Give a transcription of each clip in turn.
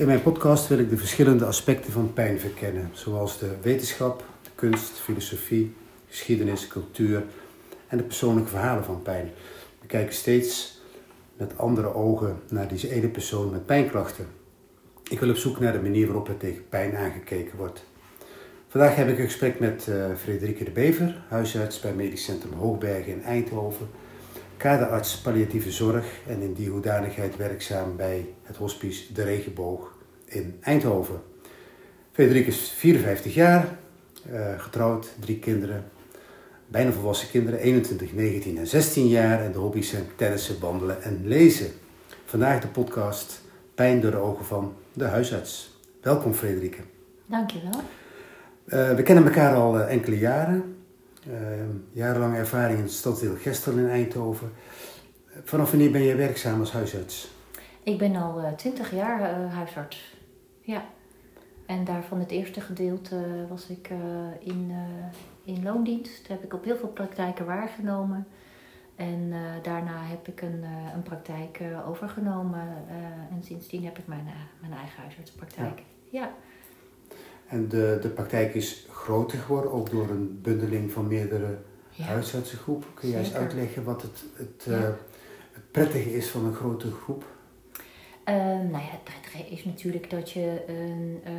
In mijn podcast wil ik de verschillende aspecten van pijn verkennen, zoals de wetenschap, de kunst, filosofie, geschiedenis, cultuur en de persoonlijke verhalen van pijn. We kijken steeds met andere ogen naar deze ene persoon met pijnklachten. Ik wil op zoek naar de manier waarop er tegen pijn aangekeken wordt. Vandaag heb ik een gesprek met uh, Frederike de Bever, huisarts bij Medisch Centrum Hoogbergen in Eindhoven, kaderarts palliatieve zorg en in die hoedanigheid werkzaam bij het hospice De Regenboog in Eindhoven. Frederike is 54 jaar, uh, getrouwd, drie kinderen, bijna volwassen kinderen, 21, 19 en 16 jaar en de hobby's zijn tennissen, wandelen en lezen. Vandaag de podcast Pijn door de ogen van de huisarts. Welkom Frederike. Dankjewel. Uh, we kennen elkaar al uh, enkele jaren. Uh, jarenlange ervaring in het stadsdeel Gestel in Eindhoven. Vanaf wanneer ben je werkzaam als huisarts? Ik ben al twintig jaar huisarts. Ja. En daarvan het eerste gedeelte was ik in, in loondienst. Daar heb ik op heel veel praktijken waargenomen. En daarna heb ik een, een praktijk overgenomen. en sindsdien heb ik mijn, mijn eigen huisartspraktijk. ja. ja. En de, de praktijk is groter geworden, ook door een bundeling van meerdere ja. huisartsengroepen. Kun je eens uitleggen wat het, het, ja. uh, het, prettige is van een grote groep? Uh, nou ja, het prettige is natuurlijk dat je uh,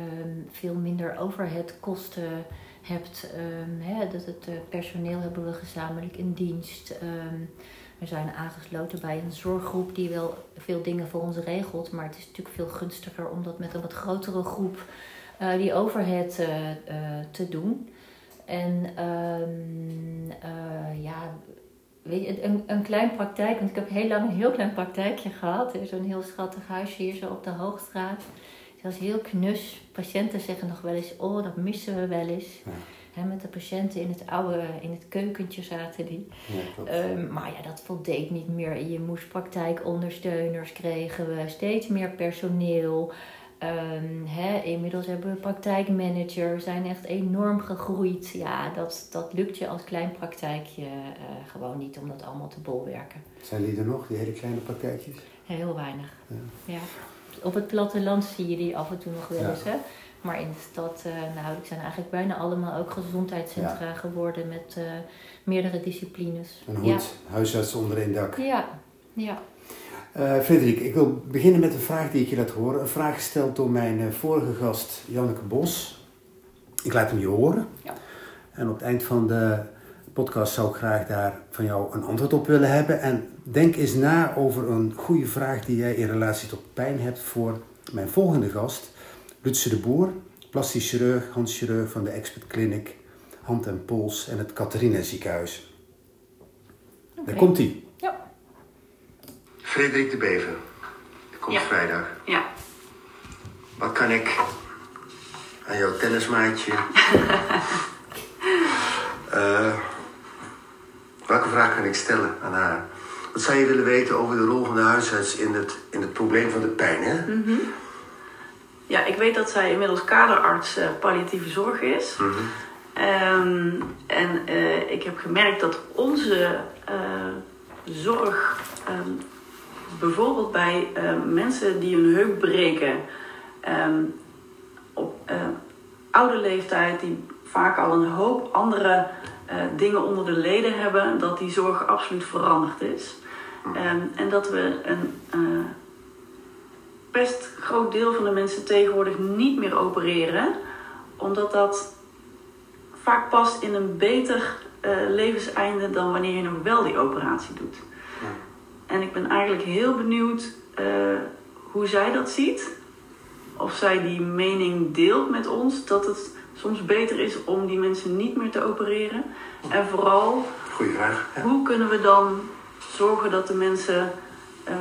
veel minder overheadkosten hebt. Ehm, hè, dat het personeel hebben we gezamenlijk in dienst. Ehm, we zijn aangesloten bij een zorggroep die wel veel dingen voor ons regelt. Maar het is natuurlijk veel gunstiger om dat met een wat grotere groep uh, die overhead uh, te doen. En um, ja, weet je, een, een klein praktijk, want ik heb heel lang een heel klein praktijkje gehad. Er is een heel schattig huisje hier zo op de Hoogstraat. Dat is heel knus. Patiënten zeggen nog wel eens, oh dat missen we wel eens. Ja. met de patiënten in het oude, in het keukentje zaten die. Ja, um, maar ja, dat voldeed niet meer. Je moest praktijkondersteuners kregen we, steeds meer personeel. Um, hè, inmiddels hebben we praktijkmanager, zijn echt enorm gegroeid. Ja, dat, dat lukt je als klein praktijkje uh, gewoon niet om dat allemaal te bolwerken. Zijn die er nog, die hele kleine praktijkjes? Heel weinig. Ja. ja. Op het platteland zie je die af en toe nog wel eens. Ja. Hè? Maar in de stad, uh, nou, die zijn eigenlijk bijna allemaal ook gezondheidscentra ja. geworden met uh, meerdere disciplines. Een goed huisarts onder één dak. Ja, ja. Uh, Frederik, ik wil beginnen met een vraag die ik je laat horen. Een vraag gesteld door mijn uh, vorige gast, Janneke Bos. Ik laat hem je horen. Ja. En op het eind van de podcast zou ik graag daar van jou een antwoord op willen hebben. En denk eens na over een goede vraag die jij in relatie tot pijn hebt voor mijn volgende gast, Lutse de Boer, plastisch chirurg, handchirurg van de Expert Clinic, Hand en Pols en het Catharina ziekenhuis. Okay. Daar komt hij. Frederik de Bever. Komt ja. vrijdag. Ja. Wat kan ik aan jouw tennismaatje? uh, welke vraag kan ik stellen aan haar? Wat zou je willen weten over de rol van de huisarts in het, in het probleem van de pijn? Hè? Mm -hmm. Ja, ik weet dat zij inmiddels kaderarts uh, palliatieve zorg is. Mm -hmm. um, en uh, ik heb gemerkt dat onze zorg um, bijvoorbeeld bij uh, mensen die hun heup breken um, op uh, oude leeftijd, die vaak al een hoop andere uh, dingen onder de leden hebben, dat die zorg absoluut veranderd is. Um, en dat we een best groot deel van de mensen tegenwoordig niet meer opereren, omdat dat vaak past in een beter levenseinde dan wanneer je nog wel die operatie doet. En ik ben eigenlijk heel benieuwd uh, hoe zij dat ziet. Of zij die mening deelt met ons dat het soms beter is om die mensen niet meer te opereren. En vooral, Goeie vraag. Ja. hoe kunnen we dan zorgen dat de mensen uh,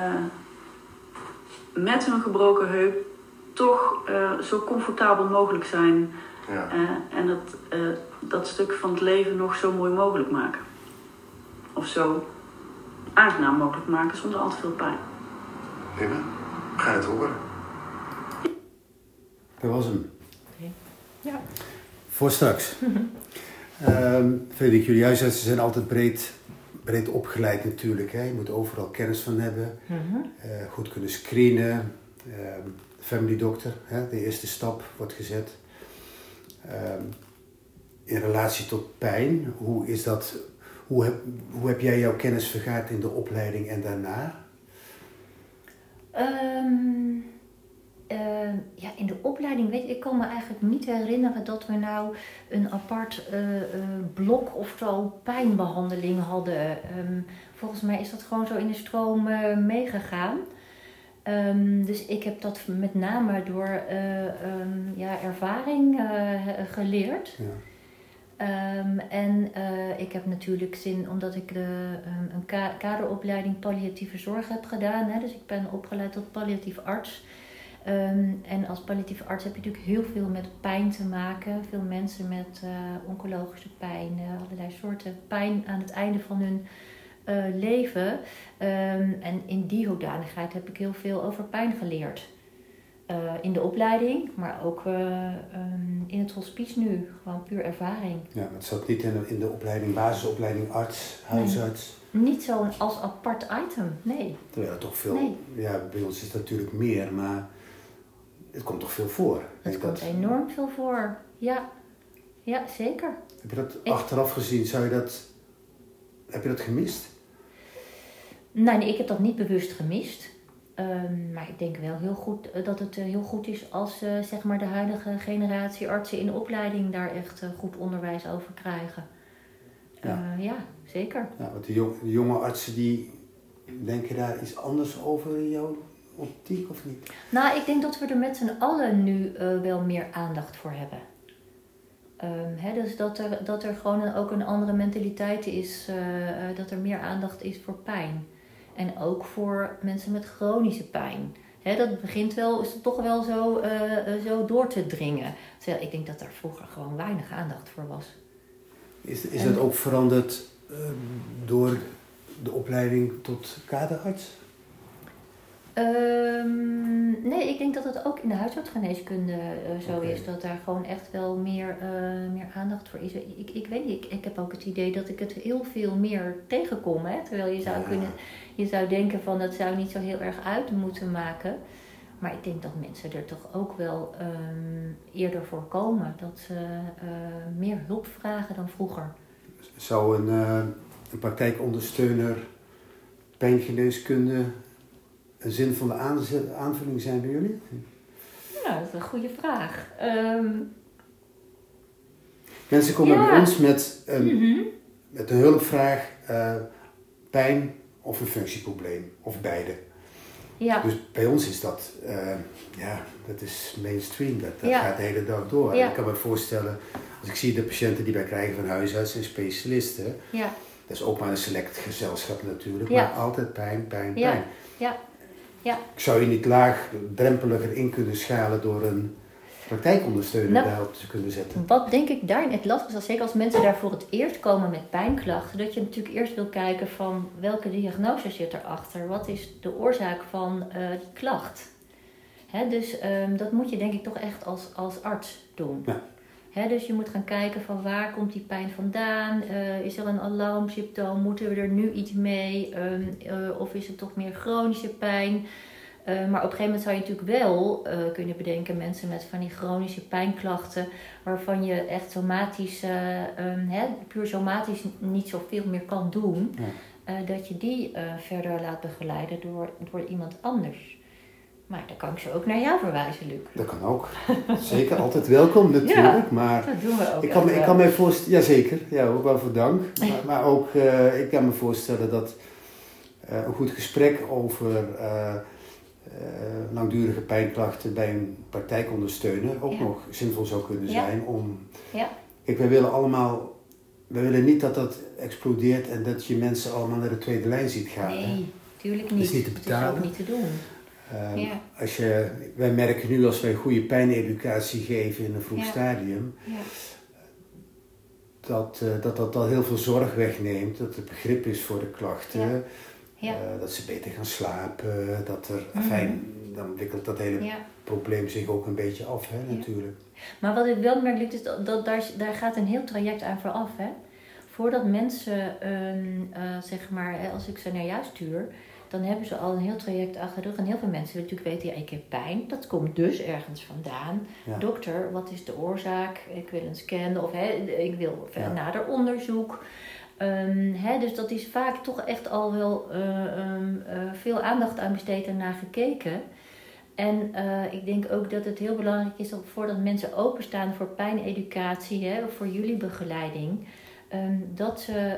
met hun gebroken heup toch uh, zo comfortabel mogelijk zijn. Ja. en dat, dat stuk van het leven nog zo mooi mogelijk maken. Of zo aangenaam mogelijk maken zonder al te veel pijn. Prima, we gaan het horen. Dat was hem. Okay. Ja. Voor straks. um, Frederik, jullie huisartsen zijn altijd breed, breed opgeleid natuurlijk. Hè? Je moet overal kennis van hebben. Uh-huh. Uh, goed kunnen screenen. Ehm, family doctor, hè, de eerste stap wordt gezet. Ehm, in relatie tot pijn, hoe is dat, hoe heb, hoe heb jij jouw kennis vergaard in de opleiding en daarna? Ehm, ehm, ja, in de opleiding weet ik, ik kan me eigenlijk niet herinneren dat we nou een apart eh, eh, blok of zo pijnbehandeling hadden. Ehm, volgens mij is dat gewoon zo in de stroom eh, meegegaan. Dus ik heb dat met name door ja, ervaring geleerd. Ja. Ehm, en eh, ik heb natuurlijk zin, omdat ik de, ehm, een ka- kaderopleiding palliatieve zorg heb gedaan. Hè, dus ik ben opgeleid tot palliatief arts. Ehm, en als palliatieve arts heb je natuurlijk heel veel met pijn te maken. Veel mensen met eh, oncologische pijn, allerlei soorten pijn aan het einde van hun eh, leven. En in die hoedanigheid heb ik heel veel over pijn geleerd. Eh, in de opleiding, maar ook eh, ehm, in het hospice nu. Gewoon puur ervaring. Ja, het zat niet in de, in de opleiding, basisopleiding arts, huisarts. Niet zo als apart item, nee. Terwijl het toch veel, Nee. ja, bij ons is het natuurlijk meer, maar het komt toch veel voor. Het komt dat- enorm veel voor. Ja, ja zeker. Heb je dat Ik- achteraf gezien, zou je dat, heb je dat gemist? Nee, nee, ik heb dat niet bewust gemist. Ehm, maar ik denk wel heel goed eh, dat het eh, heel goed is als eh, zeg maar de huidige generatie artsen in de opleiding daar echt goed onderwijs over krijgen. Ja. ja. ja zeker. Ja, want de, jong- de jonge artsen die denken daar iets anders over in jouw optiek of niet? Nou, ik denk dat we er met z'n allen nu wel meer aandacht voor hebben. Ehm, dus dat er, dat er gewoon een- ook een andere mentaliteit is, dat er meer aandacht is voor pijn. En ook voor mensen met chronische pijn. Dat begint wel, is het toch wel zo, eh, eh, zo door te dringen. Terwijl ik denk dat daar vroeger gewoon weinig aandacht voor was. Is, is En- dat ook veranderd eh, door de opleiding tot kaderarts? Ehm, nee, ik denk dat het ook in de huisartsgeneeskunde zo is. Dat daar gewoon echt wel meer, meer aandacht voor is. Ik, ik weet niet, ik, ik heb ook het idee dat ik het heel veel meer tegenkom. Hè? Terwijl je zou, Ja. kunnen, je zou denken van dat zou niet zo heel erg uit moeten maken. Maar ik denk dat mensen er toch ook wel ehm, eerder voor komen. Dat ze eh, meer hulp vragen dan vroeger. Zou een, eh, een praktijkondersteuner pijngeneeskunde een zinvolle aanvulling zijn bij jullie? Nou, dat is een goede vraag. Ehm, Mensen komen Ja. bij ons met een, mhm. met een hulpvraag, eh, pijn of een functieprobleem, of beide. Ja, Dus bij ons is dat, eh, ja, dat is mainstream. Dat, dat Ja. gaat de hele dag door. Ja. Ik kan me voorstellen, als ik zie de patiënten die wij krijgen van huisartsen en specialisten, ja, dat is ook maar een select gezelschap natuurlijk, maar altijd pijn, pijn, pijn. ja, ja. Ik zou je niet laagdrempeliger in kunnen schalen door een praktijkondersteuner Nou. daarop te kunnen zetten. Wat denk ik daarin het lastig is, zeker als mensen daar voor het eerst komen met pijnklachten, dat je natuurlijk eerst wil kijken van welke diagnose zit erachter. Wat is de oorzaak van eh, die klacht? Hè, dus ehm, dat moet je denk ik toch echt als, als arts doen. Ja. Hè, dus je moet gaan kijken van waar komt die pijn vandaan? Eh, is er een alarmsymptoom? Moeten we er nu iets mee? Ehm, eh, of is het toch meer chronische pijn? Eh, maar op een gegeven moment zou je natuurlijk wel eh, kunnen bedenken mensen met van die chronische pijnklachten, waarvan je echt somatisch, eh, ehm, hè, puur somatisch niet zoveel meer kan doen, Ja. dat je die verder laat begeleiden door, door iemand anders. Maar dan kan ik ze ook naar jou verwijzen, Luc. Dat kan ook. Zeker, altijd welkom natuurlijk, maar Dat doen we ook. ik kan, me- ik kan me voorstellen, jazeker, ja, ook wel voor dank. Maar, maar ook, ik kan me voorstellen dat een goed gesprek over langdurige pijnklachten bij een praktijkondersteuner ook Ja. nog zinvol zou kunnen Ja. zijn om... Ja. Kijk, wij willen allemaal, wij willen niet dat dat explodeert en dat je mensen allemaal naar de tweede lijn ziet gaan. hè. Nee, tuurlijk Dat niet. is niet te Het is betalen. ook niet te doen. Ehm, Ja. als je, wij merken nu als wij goede pijneducatie geven in een vroeg stadium, Ja. dat, eh, dat dat al heel veel zorg wegneemt, dat er begrip is voor de klachten, Ja. Eh, dat ze beter gaan slapen, dat er, Mhm. fijn, dan wikkelt dat hele ja. probleem zich ook een beetje af, hè, Ja. natuurlijk. Maar wat ik wel merk, Luc, is dat, dat daar, daar gaat een heel traject aan vooraf. Hè? Voordat mensen, ehm, eh, zeg maar, als ik ze naar jou stuur, dan hebben ze al een heel traject achter de rug. En heel veel mensen willen natuurlijk weten, ja, ik heb pijn. Dat komt dus ergens vandaan. Ja. Dokter, wat is de oorzaak? Ik wil een scan of hè, ik wil Ja. nader onderzoek. Ehm, hè, dus dat is vaak toch echt al wel eh, ehm, eh, veel aandacht aan besteed en naar gekeken. En eh, ik denk ook dat het heel belangrijk is dat voordat mensen openstaan voor pijneducatie hè, of voor jullie begeleiding, ehm, dat ze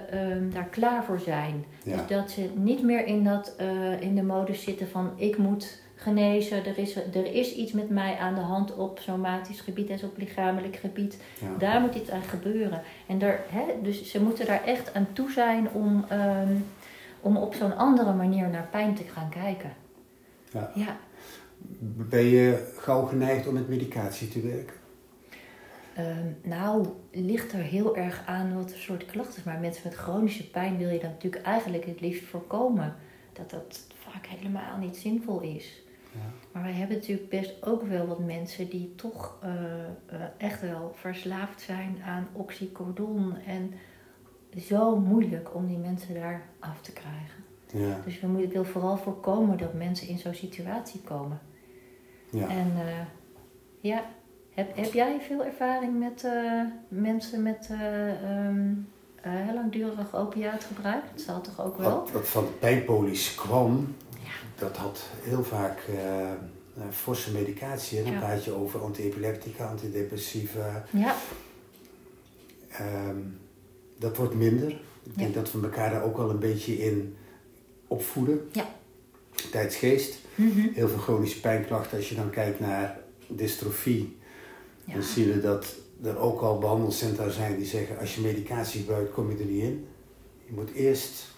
daar klaar voor zijn. Ja. Dus dat ze niet meer in, dat, in de modus zitten van ik moet genezen, er is, er is iets met mij aan de hand op somatisch gebied en op lichamelijk gebied. Ja. Daar moet iets aan gebeuren. En daar, hè, dus ze moeten daar echt aan toe zijn om, ehm, om op zo'n andere manier naar pijn te gaan kijken. Ja. Ja. Ben je gauw geneigd om met medicatie te werken? Ehm, nou, ligt er heel erg aan wat voor soort klachten is. Maar mensen met chronische pijn wil je dan natuurlijk eigenlijk het liefst voorkomen. Dat dat vaak helemaal niet zinvol is. Maar wij hebben natuurlijk best ook wel wat mensen die toch eh, eh, echt wel verslaafd zijn aan oxycodon. En zo moeilijk om die mensen daar af te krijgen. Ja. Dus we moeten, wil vooral voorkomen dat mensen in zo'n situatie komen. ja. En eh, ja, heb, heb jij veel ervaring met mensen met eh ehm, eh, heel langdurig opiaatgebruik? Dat zal toch ook wel? Wat, wat van de pijnpolies kwam. Dat had heel vaak eh, eh, forse medicatie. Dan Ja. praat je over antiepileptica, antidepressiva. Ja, Ehm, dat wordt minder. Ik denk Ja. dat we elkaar daar ook wel een beetje in opvoeden. Ja. Tijdsgeest. Mhm. Heel veel chronische pijnklachten. Als je dan kijkt naar dystrofie, ja. dan zie je dat er ook al behandelcentra zijn die zeggen: als je medicatie gebruikt, kom je er niet in. Je moet eerst.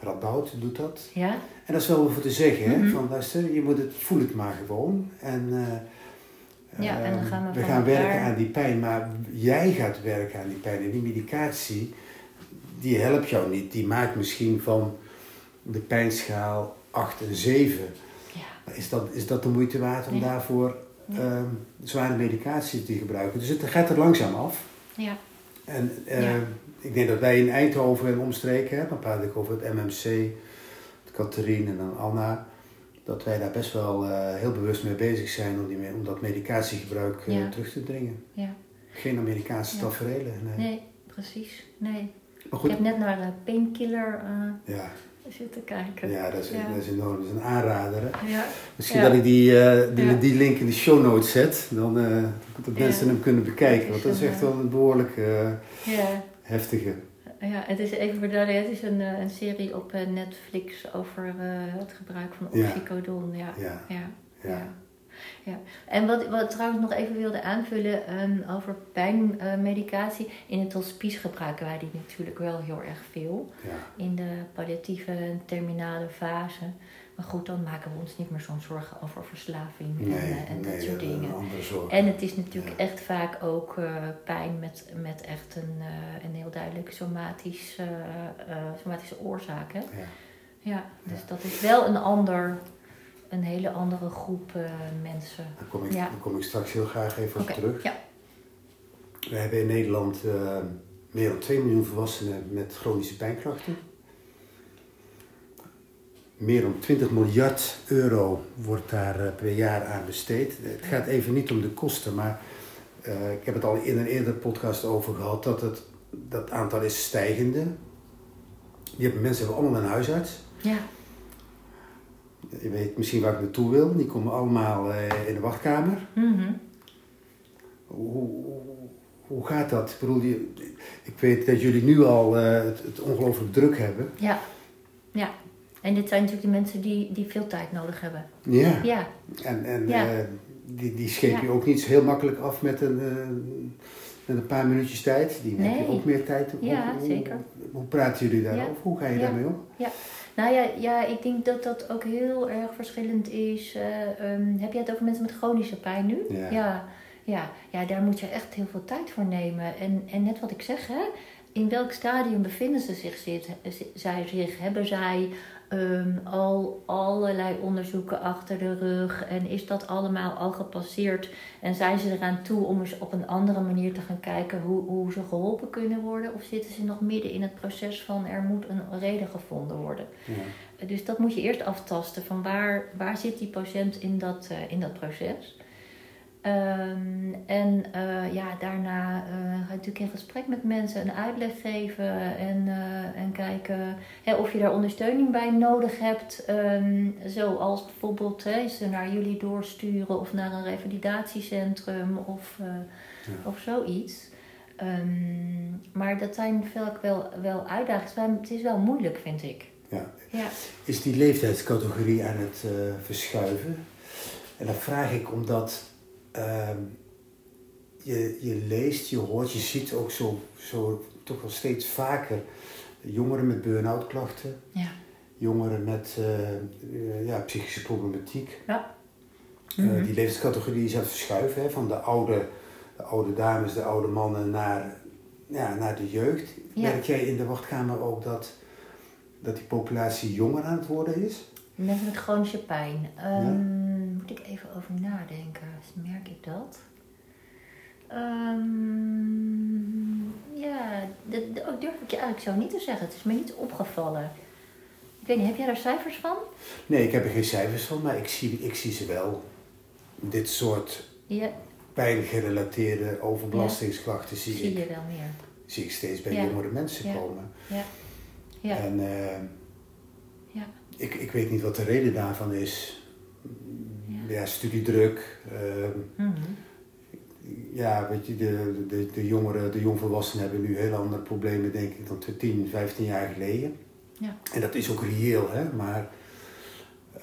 Radboud doet dat. ja, En dat is wel voor te zeggen? Mhm. Van luister, je moet het, voel het maar gewoon. En, eh, Ja, en dan eh, gaan we van gaan elkaar- werken aan die pijn, maar jij gaat werken aan die pijn. En die medicatie, die helpt jou niet. Die maakt misschien van de pijnschaal 8 en 7. ja. Is dat, is dat de moeite waard om daarvoor ehm, zware medicatie te gebruiken? Dus het gaat er langzaam af. ja. En eh, Ja. ik denk dat wij in Eindhoven en omstreken, hè, dan praat ik over het MMC, het Catherine en dan Anna, dat wij daar best wel eh, heel bewust mee bezig zijn om, die, om dat medicatiegebruik eh, Ja. terug te dringen. ja. Geen Amerikaanse Ja. tafereelen. Nee. Nee, precies. Nee. Maar Ik goed, heb net naar de Painkiller ja, zitten kijken. ja, dat, is, Ja. dat is enorm. Dat is een aanrader. Hè. Ja, Misschien Ja. dat ik die, eh, die, die link in de show notes zet, dan eh, dat mensen hem kunnen bekijken. Want dat is echt wel een behoorlijk eh, heftige. Ja, het is even voor het is een, een serie op Netflix over het gebruik van oxycodon. Ja. Ja, Ja. Ja. En wat, wat ik trouwens nog even wilde aanvullen ehm, over pijnmedicatie. In het hospice gebruiken wij die natuurlijk wel heel erg veel. ja. In de palliatieve en terminale fase. Maar goed, dan maken we ons niet meer zo'n zorgen over verslaving en, Nee, eh, en dat nee, soort dat dingen. En het is natuurlijk Ja. echt vaak ook eh, pijn met, met echt een, eh, een heel duidelijk somatisch, somatische oorzaak. Hè? Ja. Ja, dus dat is wel een ander, een hele andere groep eh, mensen. Daar kom, ik, Ja. daar kom ik straks heel graag even op terug. ja. We hebben in Nederland eh, meer dan 2 miljoen volwassenen met chronische pijnklachten. Meer dan 20 miljard euro wordt daar eh, per jaar aan besteed. Het gaat even niet om de kosten, maar ik heb het al in een eerdere podcast over gehad dat het dat aantal is stijgende. Die hebben, mensen hebben allemaal een huisarts. Ja, Je weet misschien waar ik naartoe wil. Die komen allemaal eh, in de wachtkamer. mhm. Hoe, hoe, hoe gaat dat? Ik bedoel, ik weet dat jullie nu al eh, het, het ongelooflijk druk hebben. ja, ja. En dit zijn natuurlijk de mensen die, die veel tijd nodig hebben. Ja. Ja, En, en Ja. eh, die, die scheep Ja. je ook niet zo heel makkelijk af met een, met een paar minuutjes tijd. Die heb je Nee. ook meer tijd. Hoe, Ja, hoe- zeker. Hoe, praten jullie daarover? Ja. Hoe ga je Ja. daarmee om? Nou ja, ja, ik denk dat dat ook heel erg verschillend is. Eh, ehm, heb jij het over mensen met chronische pijn nu? Ja. Ja, ja, ja, daar moet je echt heel veel tijd voor nemen. En, en net wat ik zeg, hè, in welk stadium bevinden ze zich, zit, zij zich? Hebben zij ehm, al allerlei onderzoeken achter de rug? En is dat allemaal al gepasseerd? En zijn ze eraan toe om eens op een andere manier te gaan kijken hoe, hoe ze geholpen kunnen worden? Of zitten ze nog midden in het proces van er moet een reden gevonden worden? Ja. Dus dat moet je eerst aftasten van waar, waar zit die patiënt in dat, eh, in dat proces. Ehm, en eh, ja, daarna eh, ga je natuurlijk in gesprek met mensen, een uitleg geven en, eh, en kijken hè, of je daar ondersteuning bij nodig hebt. Ehm, zoals bijvoorbeeld hè, ze naar jullie doorsturen of naar een revalidatiecentrum of, Ja. of zoiets. Ehm, maar dat zijn vaak wel, wel uitdagingen. Het is wel- moeilijk, vind ik. Ja. Ja. Is die leeftijdscategorie aan het verschuiven? En dat vraag ik omdat ehm, je, je leest, je hoort, je ziet ook zo, zo toch wel steeds vaker jongeren met burn-out klachten, Ja. jongeren met eh, eh, ja, psychische problematiek. Ja. Eh, Mhm. die leeftijdscategorie is aan het verschuiven, hè, van de oude, de oude dames, de oude mannen naar, ja, naar de jeugd. Ja. Merk jij in de wachtkamer ook dat, dat die populatie jonger aan het worden is? Mensen met chronische pijn. Ehm, Moet ik even over nadenken. Dus merk ik dat? Ehm, ja, dat, oh, durf ik je eigenlijk zo niet te zeggen. Het is me niet opgevallen. Ik weet niet, heb jij daar cijfers van? Nee, ik heb er geen cijfers van, maar ik zie, ik zie ze wel. Dit soort Ja, pijngerelateerde overbelastingsklachten zie, zie ik, je wel meer. zie ik steeds bij Ja. jongere mensen komen. Ja. Ja. En eh, Ja. ik, ik weet niet wat de reden daarvan is. Ja. Studiedruk. ehm, Mhm. ja, weet je, de, de, de jongeren, de jongvolwassenen hebben nu heel andere problemen, denk ik, dan 10, 15 jaar geleden. Ja. En dat is ook reëel, hè. Maar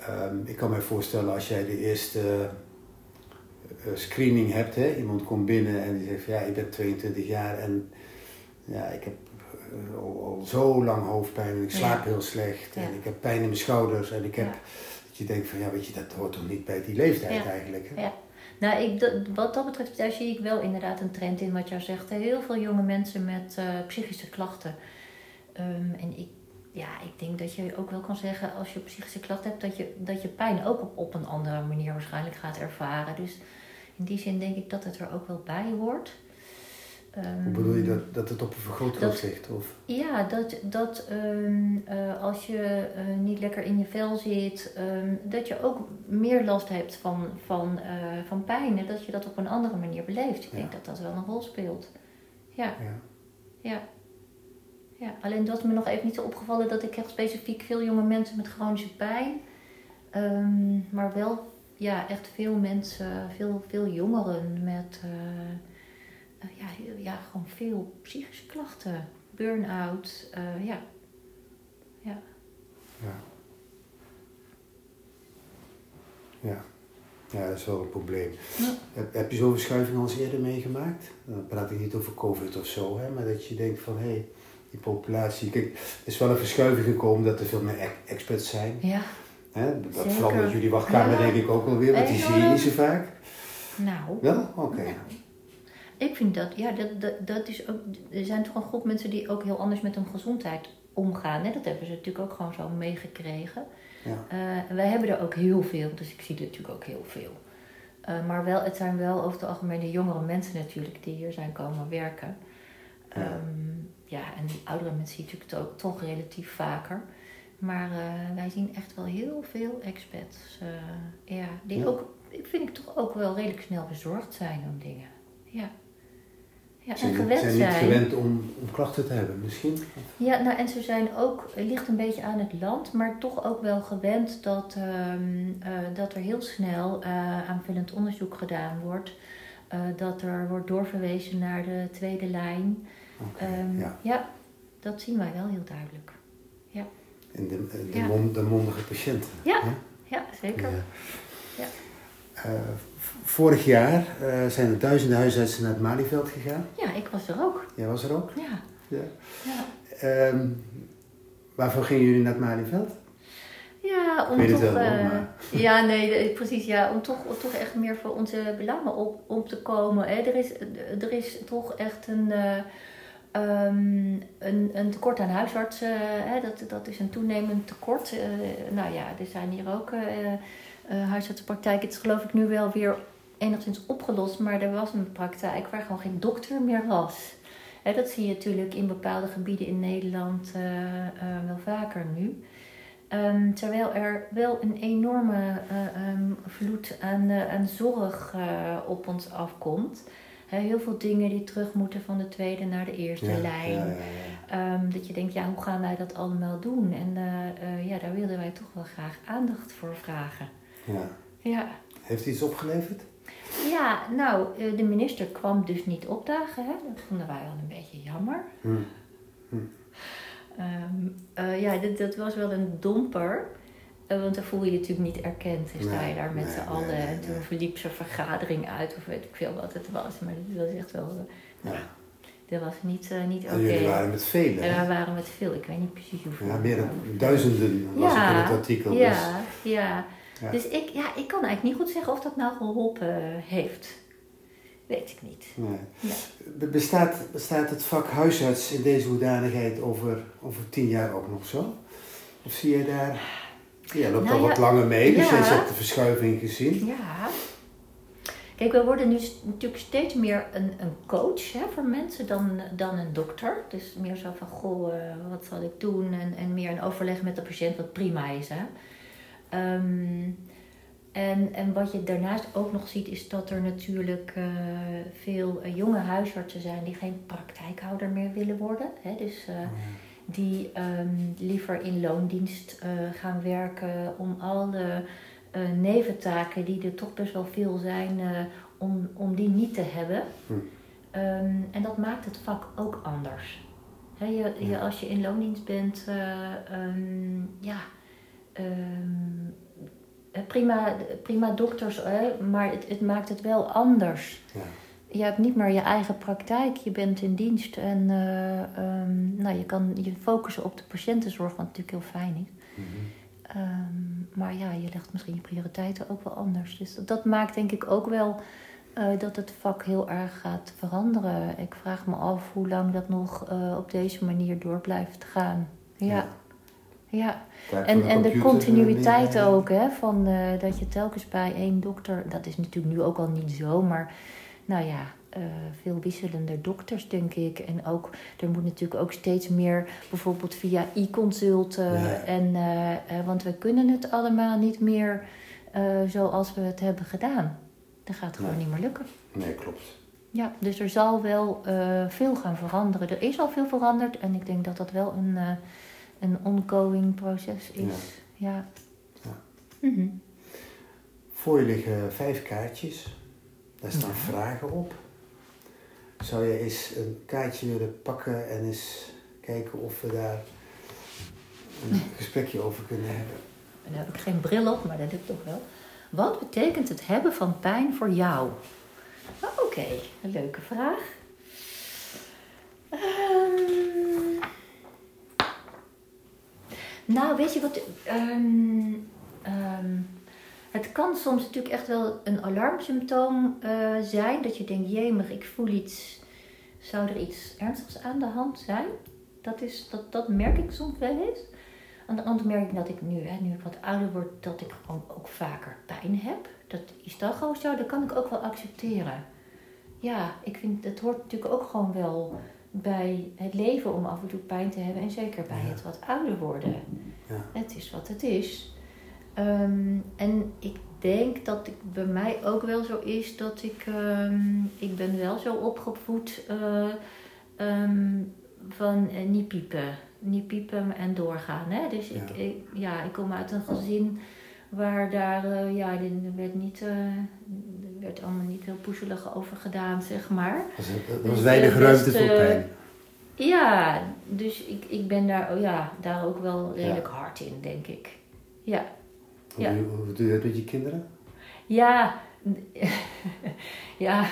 ehm, ik kan me voorstellen als jij de eerste eh, screening hebt, hè. Iemand komt binnen en die zegt, ja, ik ben 22 jaar en ja, ik heb eh, al, al zo lang hoofdpijn en ik slaap Ja. heel slecht Ja. en ik heb pijn in mijn schouders en ik heb... Dat je denkt van, ja, weet je, dat hoort toch niet bij die leeftijd Ja. eigenlijk, hè? Ja. Nou, ik, wat dat betreft, daar zie ik wel inderdaad een trend in wat jij zegt. Heel veel jonge mensen met eh, psychische klachten. Ehm, en ik, ja, ik denk dat je ook wel kan zeggen, als je psychische klachten hebt, dat je, dat je pijn ook op, op een andere manier waarschijnlijk gaat ervaren. Dus in die zin denk ik dat het er ook wel bij hoort. Ehm, Hoe bedoel je dat, dat het op een vergrootglas ligt? Of? ja, dat, dat ehm, eh, als je eh, niet lekker in je vel zit, ehm, dat je ook meer last hebt van, van, eh, van pijn. En dat je dat op een andere manier beleeft. Ik Ja. denk dat dat wel een rol speelt. Ja, Ja. ja. ja. Alleen dat is me nog even niet zo opgevallen dat ik echt specifiek veel jonge mensen met chronische pijn. ehm, maar wel ja, echt veel mensen, veel, veel jongeren met ja, heel- ja, gewoon veel psychische klachten. Burn-out, eh, ja. Ja. Ja. ja, dat is wel een probleem. Ja. Heb, heb je zo'n verschuiving al eens eerder meegemaakt? Dan praat ik niet over COVID of zo, hè, maar dat je denkt van hé, hey, die populatie. Kijk, er is wel een verschuiving gekomen dat er veel meer ex- experts zijn. Ja, Hè? Dat Zeker. verandert jullie wachtkamer Ja. denk ik ook wel weer, want die zie je niet zo vaak. nou. Wel? Oké. Nou, ik vind dat, ja, dat, dat, dat is ook, er zijn toch een groep mensen die ook heel anders met hun gezondheid omgaan. Hè? Dat hebben ze natuurlijk ook gewoon zo meegekregen. Ja. Eh, wij hebben er ook heel veel, dus ik zie er natuurlijk ook heel veel. Eh, maar wel, het zijn wel over het algemeen de jongere mensen natuurlijk die hier zijn komen werken. Ja. Ja, ja en die oudere mensen zie je natuurlijk toch, toch relatief vaker. Maar eh, wij zien echt wel heel veel expats. ja, die Ja. ook, ik vind ik toch ook wel redelijk snel bezorgd zijn om dingen. Ja. Ja, en niet- gewend zijn niet zijn. gewend om, om klachten te hebben, misschien? Ja, nou en ze zijn ook, het ligt een beetje aan het land, maar toch ook wel gewend dat, ehm, eh, dat er heel snel eh, aanvullend onderzoek gedaan wordt. Eh, dat er wordt doorverwezen naar de tweede lijn. Oké, Ehm, ja. ja, dat zien wij wel heel duidelijk. En de, de, Ja. mon- de mondige patiënten. Ja. hè? Ja, zeker. Ja. Eh, vorig jaar eh, zijn er duizenden huisartsen naar het Malieveld gegaan. Ja, ik was er ook. Jij was er ook? Ja, Ja. ja. Ehm, waarvoor gingen jullie naar het Malieveld? Ja, om toch. wel, eh, Ja, nee, de- precies. Ja, om toch, om toch echt meer voor onze belangen op, op te komen. Hè. Er, is, er is toch echt een. eh, Ehm, een, een tekort aan huisartsen, hè, dat, dat is een toenemend tekort. Eh, nou ja, er zijn hier ook huisartsenpraktijken. Het is geloof ik nu wel weer enigszins opgelost, maar er was een praktijk waar gewoon geen dokter meer was. Dat zie je natuurlijk in bepaalde gebieden in Nederland wel vaker nu. Um, terwijl er wel een enorme um, vloed aan, aan zorg op ons afkomt heel veel dingen die terug moeten van de tweede naar de eerste lijn. Ehm, dat je denkt, ja, hoe gaan wij dat allemaal doen? En uh, uh, ja, daar wilden wij toch wel graag aandacht voor vragen. Ja. ja. Heeft iets opgeleverd? Ja, nou, eh, de minister kwam dus niet opdagen. Hè? Dat vonden wij wel een beetje jammer. Hm. Hm. Um, ja, dat, dat was wel een domper. Eh, want dan voel je je natuurlijk niet erkend. Dus sta je daar met z'n allen. en toen verliep zijn vergadering uit, of weet ik veel wat het was. Maar dat was echt wel. Uh, ja. Dat was niet, uh, niet oké. Okay. waren met veel, hè? we waren met veel. Ik weet niet precies hoeveel. Ja, meer dan duizenden was ja, het in het artikel. Ja, dus. ja. Ja. Dus ik, ja, ik kan eigenlijk niet goed zeggen of dat nou geholpen heeft. Weet ik niet. Nee. Bestaat, bestaat het vak huisarts in deze hoedanigheid over, over tien jaar ook nog zo? Of zie je daar ja, loopt nou, al wat langer mee, dus ja. hebt de verschuiving gezien. Ja. Kijk, we worden nu natuurlijk steeds meer een, een coach hè, voor mensen dan, dan een dokter. Dus meer zo van, goh, uh, wat zal ik doen? En, en meer een overleg met de patiënt, wat prima is. Hè. Um, en, en wat je daarnaast ook nog ziet, is dat er natuurlijk uh, veel uh, jonge huisartsen zijn die geen praktijkhouder meer willen worden. Hè. Dus uh, die um, liever in loondienst gaan werken om alle neventaken, die er toch best wel veel zijn, om, om die niet te hebben. Hm. Um, en dat maakt het vak ook anders. He, je, je, als je in loondienst bent, um, ja, prima, prima dokters, maar het, het maakt het wel anders. Ja je hebt niet meer je eigen praktijk, je bent in dienst en uh, um, nou, je kan je focussen op de patiëntenzorg, wat natuurlijk heel fijn is. Mm -hmm. um, maar ja, je legt misschien je prioriteiten ook wel anders. Dus dat, dat maakt denk ik ook wel uh, dat het vak heel erg gaat veranderen. Ik vraag me af hoe lang dat nog uh, op deze manier door blijft gaan. Ja. ja. Ja. En, en de continuïteit ook, hè, van dat je telkens bij één dokter, dat is natuurlijk nu ook al niet zo, maar nou ja, uh, veel wisselender dokters, denk ik. En ook, er moet natuurlijk ook steeds meer, bijvoorbeeld via e-consulten. En, uh, want we kunnen het allemaal niet meer zoals we het hebben gedaan. Dat gaat gewoon niet meer lukken. Nee, klopt. Ja, dus er zal wel veel gaan veranderen. Er is al veel veranderd en ik denk dat dat wel een, een ongoing proces is. Ja. ja. Mm -hmm. Voor je liggen vijf kaartjes. Daar staan vragen op. Zou je eens een kaartje willen pakken en eens kijken of we daar een gesprekje over kunnen hebben? Dan heb ik geen bril op, maar dat lukt toch wel. Wat betekent het hebben van pijn voor jou? Oké, een leuke vraag. Um, nou, weet je wat? Um, um, het kan soms natuurlijk echt wel een alarmsymptoom uh, zijn. Dat je denkt, jemig, ik voel iets. Zou er iets ernstigs aan de hand zijn? Dat, is, dat, dat merk ik soms wel eens. Aan de andere merk ik dat ik nu, hè, nu ik wat ouder word, dat ik gewoon ook vaker pijn heb. Dat is dan gewoon zo, dat kan ik ook wel accepteren. Ja, ik vind, het hoort natuurlijk ook gewoon wel bij het leven om af en toe pijn te hebben. En zeker bij het wat ouder worden. Ja. Het is wat het is. Um, en ik denk dat het bij mij ook wel zo is dat ik, um, ik ben wel zo opgevoed uh, um, van uh, niet piepen. Niet piepen en doorgaan. Hè? Dus ja. Ik, ik, ja, ik kom uit een gezin waar daar, uh, ja, er werd niet, werd allemaal niet heel poezelig over gedaan, zeg maar. Dat was, was weinig ruimte voor pijn. Ja, dus ik, ik ben daar, oh ja, daar ook wel redelijk ja. hard in, denk ik. Ja. Hoe, ja. hoe doe je dat met je kinderen? Ja, ja.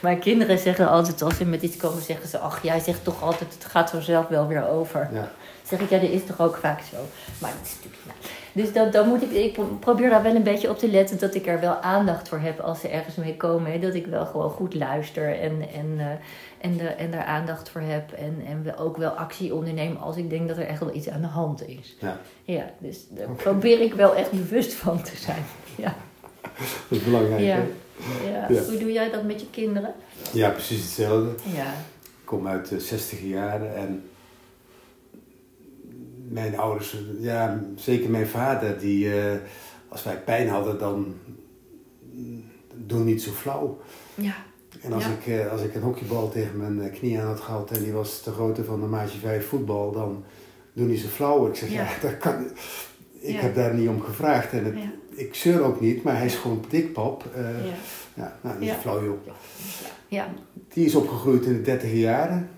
Mijn kinderen zeggen altijd, als ze met iets komen, zeggen ze: Ach, jij zegt toch altijd, het gaat vanzelf wel weer over. Ja. zeg ik, ja, dat is toch ook vaak zo. Maar dat is natuurlijk. Dus dan, dan moet ik, ik probeer daar wel een beetje op te letten dat ik er wel aandacht voor heb als ze ergens mee komen. Hè? Dat ik wel gewoon goed luister en, en, uh, en, de, en daar aandacht voor heb. En, en ook wel actie ondernemen als ik denk dat er echt wel iets aan de hand is. Ja, ja dus daar probeer ik wel echt bewust van te zijn. Ja. Dat is belangrijk. Ja. Ja. ja. Hoe doe jij dat met je kinderen? Ja, precies hetzelfde. Ja. Ik kom uit de 60 jaren en mijn ouders, ja, zeker mijn vader, die uh, als wij pijn hadden, dan doen niet zo flauw. Ja. En als, ik, uh, als ik een hockeybal tegen mijn eh, knie aan had gehad en die was de grootte van een maatje 5 voetbal, dan doen niet zo flauw. Ik zeg, ja, dat kan, ik heb daar niet om gevraagd. En het, ik zeur ook niet, maar hij is gewoon dikpap. Uh, ja. ja, nou, niet flauw joh. Ja. Die is opgegroeid in de dertig jaren,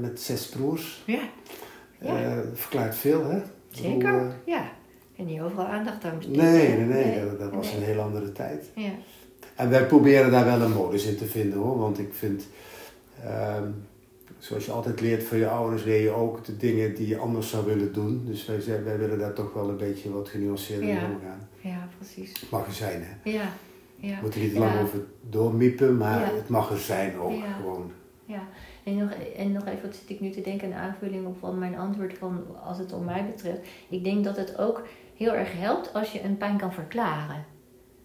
met zes broers. Ja. Ja. Uh, verklaart veel, hè? Zeker, uh, ja. En niet overal aandacht aan. Nee, nee, nee, Dat, dat, was een heel andere tijd. Ja. En wij proberen daar wel een modus in te vinden, hoor. Want ik vind, um, zoals je altijd leert van je ouders, leer je ook de dingen die je anders zou willen doen. Dus wij, wij willen daar toch wel een beetje wat genuanceerder ja. mee omgaan. Ja, precies. Het mag er zijn, hè? Ja. ja. We moeten niet lang over doormiepen, maar het mag er zijn ook gewoon. Ja, en nog, en nog even, wat zit ik nu te denken, een aanvulling op van mijn antwoord van als het om mij betreft. Ik denk dat het ook heel erg helpt als je een pijn kan verklaren.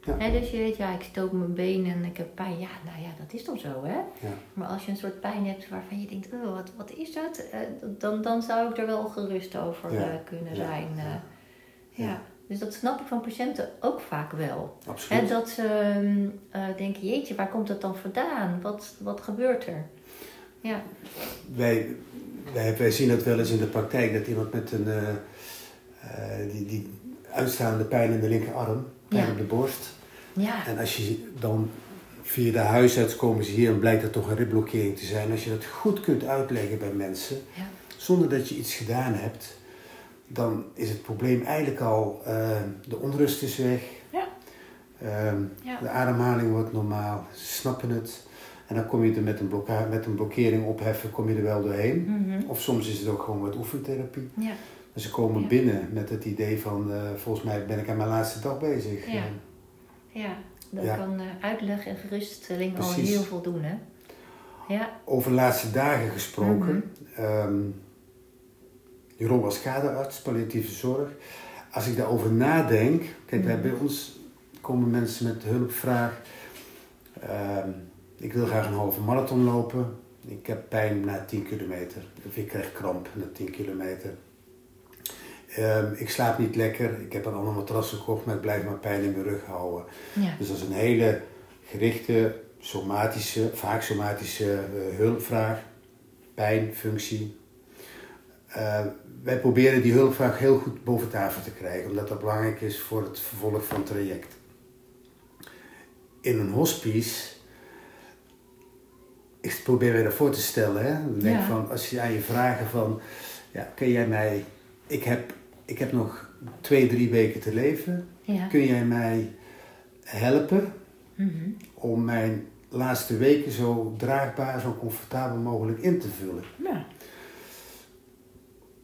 Ja. dus je weet, ja, ik stoot mijn been en ik heb pijn. Ja, nou ja, dat is toch zo, hè? Ja. Maar als je een soort pijn hebt waarvan je denkt, oh, wat, wat is dat? Uh, dan, dan zou ik er wel gerust over uh, kunnen zijn. Uh, ja. Dus dat snap ik van patiënten ook vaak wel. Absoluut. He, dat ze uh, denken, jeetje, waar komt dat dan vandaan? Wat, wat gebeurt er? Ja. Wij, wij, wij zien dat wel eens in de praktijk, dat iemand met een uh, uh, die, die uitstaande pijn in de linkerarm, pijn ja. op de borst. Ja. En als je dan via de huisarts komen ze hier en blijkt dat toch een ribblokkering te zijn. Als je dat goed kunt uitleggen bij mensen, ja. zonder dat je iets gedaan hebt, dan is het probleem eigenlijk al, uh, de onrust is weg. Ja. Uh, de ademhaling wordt normaal, ze snappen het. En dan kom je er met een, met een blokkering opheffen, kom je er wel doorheen. Mm-hmm. Of soms is het ook gewoon wat oefentherapie. Ja. Dus ze komen ja. binnen met het idee van, uh, volgens mij ben ik aan mijn laatste dag bezig. Ja, ja dat kan uh, uitleg en geruststelling Precies. al heel veel doen, hè? Ja. Over laatste dagen gesproken. Mm-hmm. Um, Jeroen was kaderarts, palliatieve zorg. Als ik daarover nadenk, kijk, mm-hmm. bij ons komen mensen met hulpvraag. Um, ik wil graag een halve marathon lopen. Ik heb pijn na 10 kilometer. Of ik krijg kramp na 10 kilometer. Um, ik slaap niet lekker. Ik heb een ander matras gekocht, maar ik blijf maar pijn in mijn rug houden. Ja. Dus dat is een hele gerichte, somatische, vaak somatische uh, hulpvraag. Pijn, functie. Uh, wij proberen die hulpvraag heel goed boven tafel te krijgen, omdat dat belangrijk is voor het vervolg van het traject. In een hospice ik probeer me dat voor te stellen. Hè? Dan denk ja. van, als je aan je vragen van, ja, kun jij mij, ik heb, ik heb nog twee, drie weken te leven. Ja. Kun jij mij helpen mm -hmm. om mijn laatste weken zo draagbaar, zo comfortabel mogelijk in te vullen? Ja.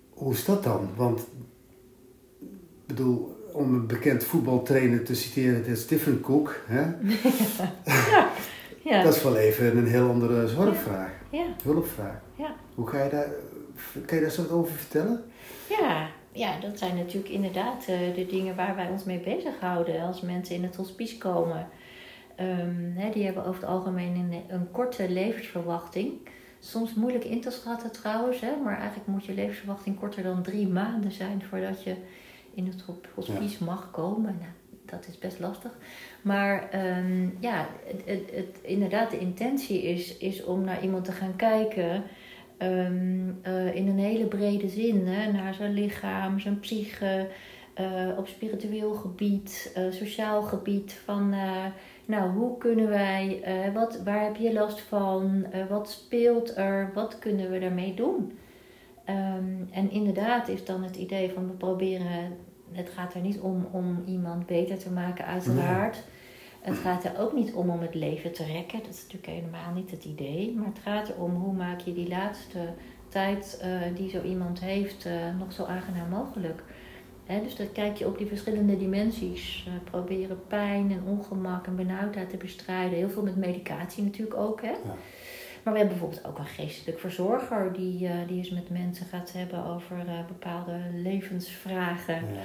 Hoe is dat dan? Want, ik bedoel, om een bekend voetbaltrainer te citeren, het is different cook. Hè? ja. Ja. Dat is wel even een heel andere zorgvraag. Ja. Hulpvraag. Ja. Hoe ga je daar, kan je daar zo over vertellen? Ja, ja, dat zijn natuurlijk inderdaad uh, de dingen waar wij ons mee bezighouden als mensen in het hospice komen. Um, hè, die hebben over het algemeen een, een, korte levensverwachting. Soms moeilijk in te schatten trouwens, hè, maar eigenlijk moet je levensverwachting korter dan drie maanden zijn voordat je in het hospice ja. mag komen. Nou, dat is best lastig. Maar um, ja, het, het, het, inderdaad, de intentie is, is om naar iemand te gaan kijken. Um, uh, in een hele brede zin. Hè, naar zijn lichaam, zijn psyche. Uh, op spiritueel gebied, uh, sociaal gebied. Van nou, hoe kunnen wij, wat, waar heb je last van? wat speelt er? Wat kunnen we daarmee doen? Um, en inderdaad is dan het idee van we proberen het gaat er niet om om iemand beter te maken, uiteraard. Het gaat er ook niet om om het leven te rekken. Dat is natuurlijk helemaal niet het idee. Maar het gaat erom hoe maak je die laatste tijd eh, die zo iemand heeft eh, nog zo aangenaam mogelijk. Hè, dus dan kijk je op die verschillende dimensies. Eh, proberen pijn en ongemak en benauwdheid te bestrijden. Heel veel met medicatie natuurlijk ook. Hè? Ja. Maar we hebben bijvoorbeeld ook een geestelijk verzorger die, eh, die eens met mensen gaat hebben over eh, bepaalde levensvragen. Ja.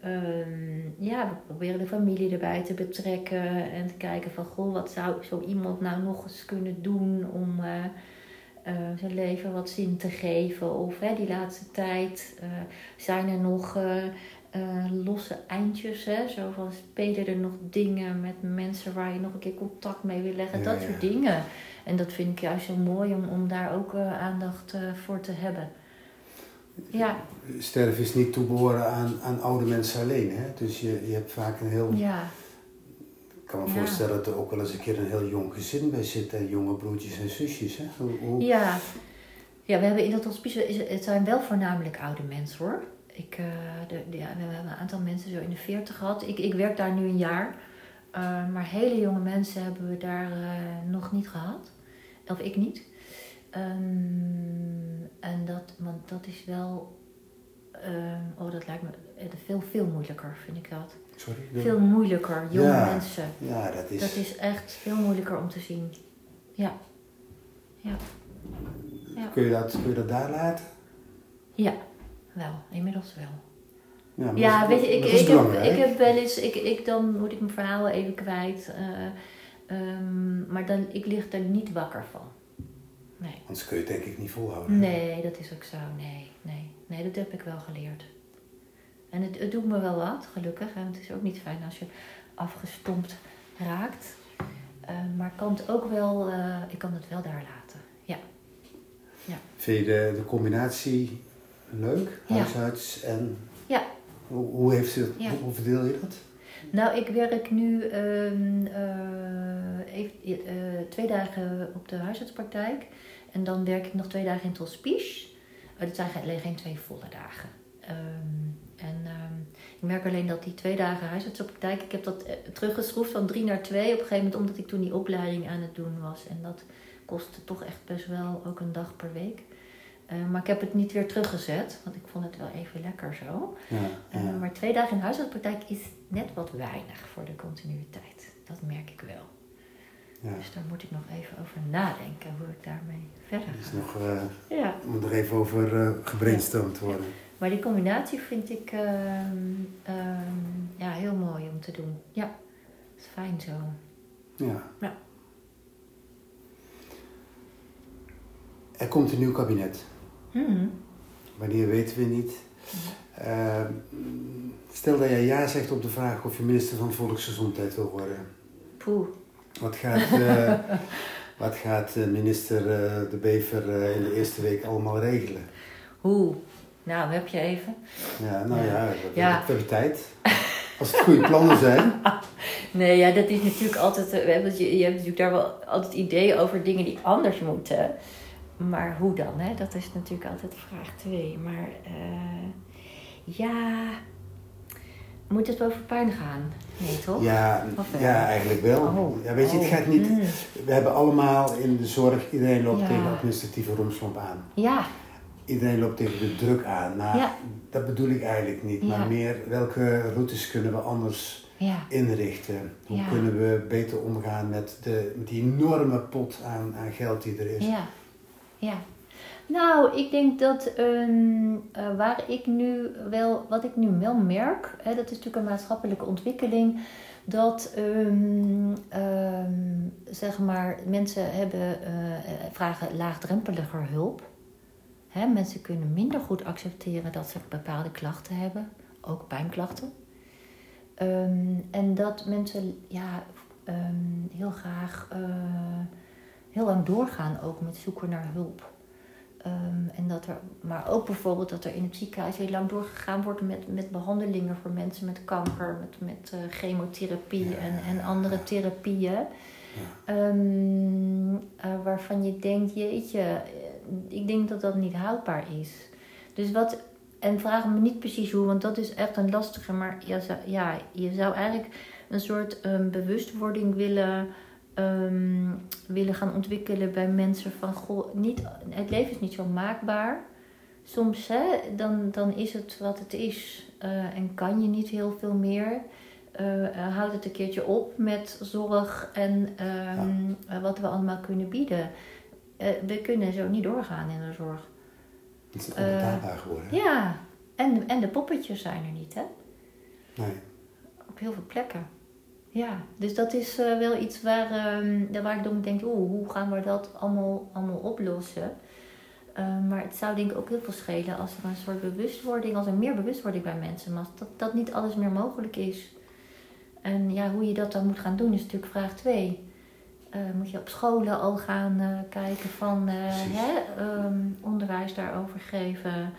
Ehm, ja, we proberen de familie erbij te betrekken en te kijken van goh, wat zou zo iemand nou nog eens kunnen doen om eh, zijn leven wat zin te geven. Of hè, die laatste tijd zijn er nog eh, losse eindjes, hè? zo van spelen er nog dingen met mensen waar je nog een keer contact mee wil leggen, Ja, dat ja. soort dingen. En dat vind ik juist zo mooi om, om daar ook eh, aandacht eh, voor te hebben. Ja, Sterven is niet toebehoren aan, aan oude mensen alleen. Hè? Dus je, je hebt vaak een heel... ja, Ik kan me voorstellen dat er ook wel eens een keer een heel jong gezin bij zit. En jonge broertjes en zusjes. Hè? Hoe, hoe- Ja. ja, we hebben in dat hospice, het zijn wel voornamelijk oude mensen hoor. Ik, eh, de, de- ja, we hebben een aantal mensen zo in de 40 gehad. Ik, ik werk daar nu een jaar. Eh, maar hele jonge mensen hebben we daar eh, nog niet gehad. Of ik niet. Ehm, en dat, want dat is wel. ehm, oh, dat lijkt me veel, veel moeilijker, vind ik dat. Sorry? Veel moeilijker, jonge Ja. mensen. Ja, dat is... Dat is echt veel moeilijker om te zien. Ja. Ja. Ja. Kun, je dat, kun je dat daar laten? Ja, wel, inmiddels wel. Ja, Ja, weet je, ik, ik, heb, ik heb wel eens, ik, ik, dan moet ik mijn verhaal even kwijt. eh, ehm, maar dan, ik lig er niet wakker van. Nee. Anders kun je het denk ik niet volhouden. Nee, dat is ook zo. Nee, nee. Nee, dat heb ik wel geleerd. En het, het doet me wel wat, gelukkig. Het is ook niet fijn als je afgestompt raakt. Eh, maar ik kan het ook wel, eh, ik kan het wel daar laten. Ja. Vind je de, de combinatie leuk? Ja. Huisarts en... Ja. Hoe, hoe, heeft Ja. hoe, verdeel je dat? Nou, ik werk nu ehm, eh, even, eh, twee dagen op de huisartspraktijk. En dan werk ik nog twee dagen in het hospice. Uh, dat zijn geen- alleen geen twee volle dagen. Ehm, en ehm, ik merk alleen dat die twee dagen huisartsenpraktijk... Ik heb dat eh, teruggeschroefd van drie naar twee. Op een gegeven moment omdat ik toen die opleiding aan het doen was. En dat kostte toch echt best wel ook een dag per week. Eh, maar ik heb het niet weer teruggezet. Want ik vond het wel even lekker zo. Ja, Eh, maar twee dagen in huisartspraktijk is net wat weinig voor de continuïteit. Dat merk ik wel. ja. Dus daar moet ik nog even over nadenken hoe ik daarmee verder Er is ga. nog, eh, Ja, moet er even over gebrainstormd worden. maar die combinatie vind ik ehm, ehm, ja, heel mooi om te doen. Ja, het is fijn zo. Ja. Ja. Er komt een nieuw kabinet. Mhm. Wanneer weten we niet. Eh, stel dat jij ja zegt op de vraag of je minister van Volksgezondheid wil worden. Poeh. Wat gaat, eh, wat gaat minister eh, De Bever eh, in de eerste week allemaal regelen? Hoe? Nou, heb je even? Ja, nou ja, we, Ja. we hebben tijd. Als het goede plannen zijn. Nee, ja, dat is natuurlijk altijd. We hebben, je, je hebt natuurlijk daar wel altijd ideeën over dingen die anders moeten. Maar hoe dan? Hè? Dat is natuurlijk altijd vraag 2. Maar eh, ja. Moet het over pijn gaan? Nee, toch? Ja, Of ja eigenlijk wel. Oh. Ja, weet je, het Oh. gaat niet... Mm. We hebben allemaal in de zorg, iedereen loopt Ja. tegen administratieve romslomp aan. Ja, Iedereen loopt tegen de druk aan. Nou, Ja. dat bedoel ik eigenlijk niet. Ja. Maar meer, welke routes kunnen we anders ja, inrichten? Hoe Ja. kunnen we beter omgaan met, de, met die enorme pot aan, aan geld die er is? ja, ja. Nou, ik denk dat ehm, eh, waar ik nu wel, wat ik nu wel merk, hè, dat is natuurlijk een maatschappelijke ontwikkeling, dat ehm, ehm, zeg maar mensen hebben, eh, eh, vragen laagdrempeliger hulp. Hè, mensen kunnen minder goed accepteren dat ze bepaalde klachten hebben, ook pijnklachten. En dat mensen ja, heel graag heel lang doorgaan ook met zoeken naar hulp. Ehm, en dat er, maar ook bijvoorbeeld dat er in het ziekenhuis heel lang doorgegaan wordt met, met behandelingen voor mensen met kanker, met, met eh, chemotherapie Ja. en, en andere therapieën. Ehm, eh, waarvan je denkt, jeetje, eh, ik denk dat dat niet houdbaar is. Dus wat, en vraag me niet precies hoe, want dat is echt een lastige, maar ja, ja je zou eigenlijk een soort ehm, bewustwording willen ehm, willen gaan ontwikkelen bij mensen van goh, niet, het leven is niet zo maakbaar. Soms hè, dan, dan is het wat het is eh, en kan je niet heel veel meer. Uh, houd het een keertje op met zorg en ehm, wat we allemaal kunnen bieden. we kunnen zo niet doorgaan in de zorg. Het is geworden. Ja, en, en de poppetjes zijn er niet, hè? Nee. Op heel veel plekken. Ja, dus dat is uh, wel iets waar, uh, waar ik dan denk, oeh, hoe gaan we dat allemaal, allemaal oplossen? Uh, maar het zou denk ik ook heel veel schelen als er een soort bewustwording, als er meer bewustwording bij mensen, maar dat, dat niet alles meer mogelijk is. En ja, hoe je dat dan moet gaan doen is natuurlijk vraag 2. moet je op scholen al gaan kijken van hè, um, onderwijs daarover geven?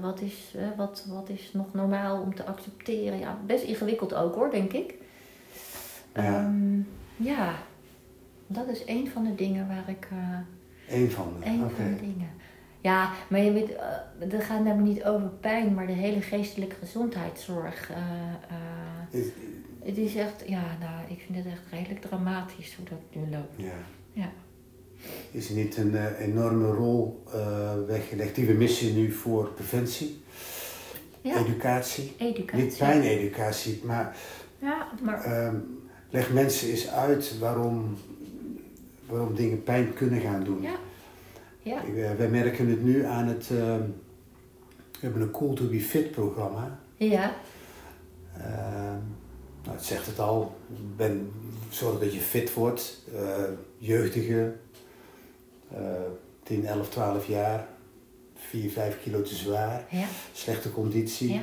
wat, is, wat, wat is nog normaal om te accepteren? Ja, best ingewikkeld ook hoor, denk ik. Ja. Ehm, ja, dat is een van de dingen waar ik. Uh, Eén van de, Een van de dingen. Ja, maar je weet, uh, het gaat namelijk niet over pijn, maar de hele geestelijke gezondheidszorg. Uh, is, het is echt, ja, nou, ik vind het echt redelijk dramatisch hoe dat nu loopt. Ja. ja. Is er niet een enorme rol weggelegd die we missen nu voor preventie? Ja. Educatie. Educatie. Niet pijneducatie, maar. Ja, maar. Ehm, leg mensen eens uit waarom, waarom dingen pijn kunnen gaan doen. Ja. Ja. Eh, wij merken het nu aan het. Uh, we hebben een Cool to be Fit programma. Ja. Uh, nou, het zegt het al. Ben, zorg dat je fit wordt. Uh, jeugdige, 10, 11, 12 jaar. 4, 5 kilo te zwaar. Ja. Slechte conditie. Ja.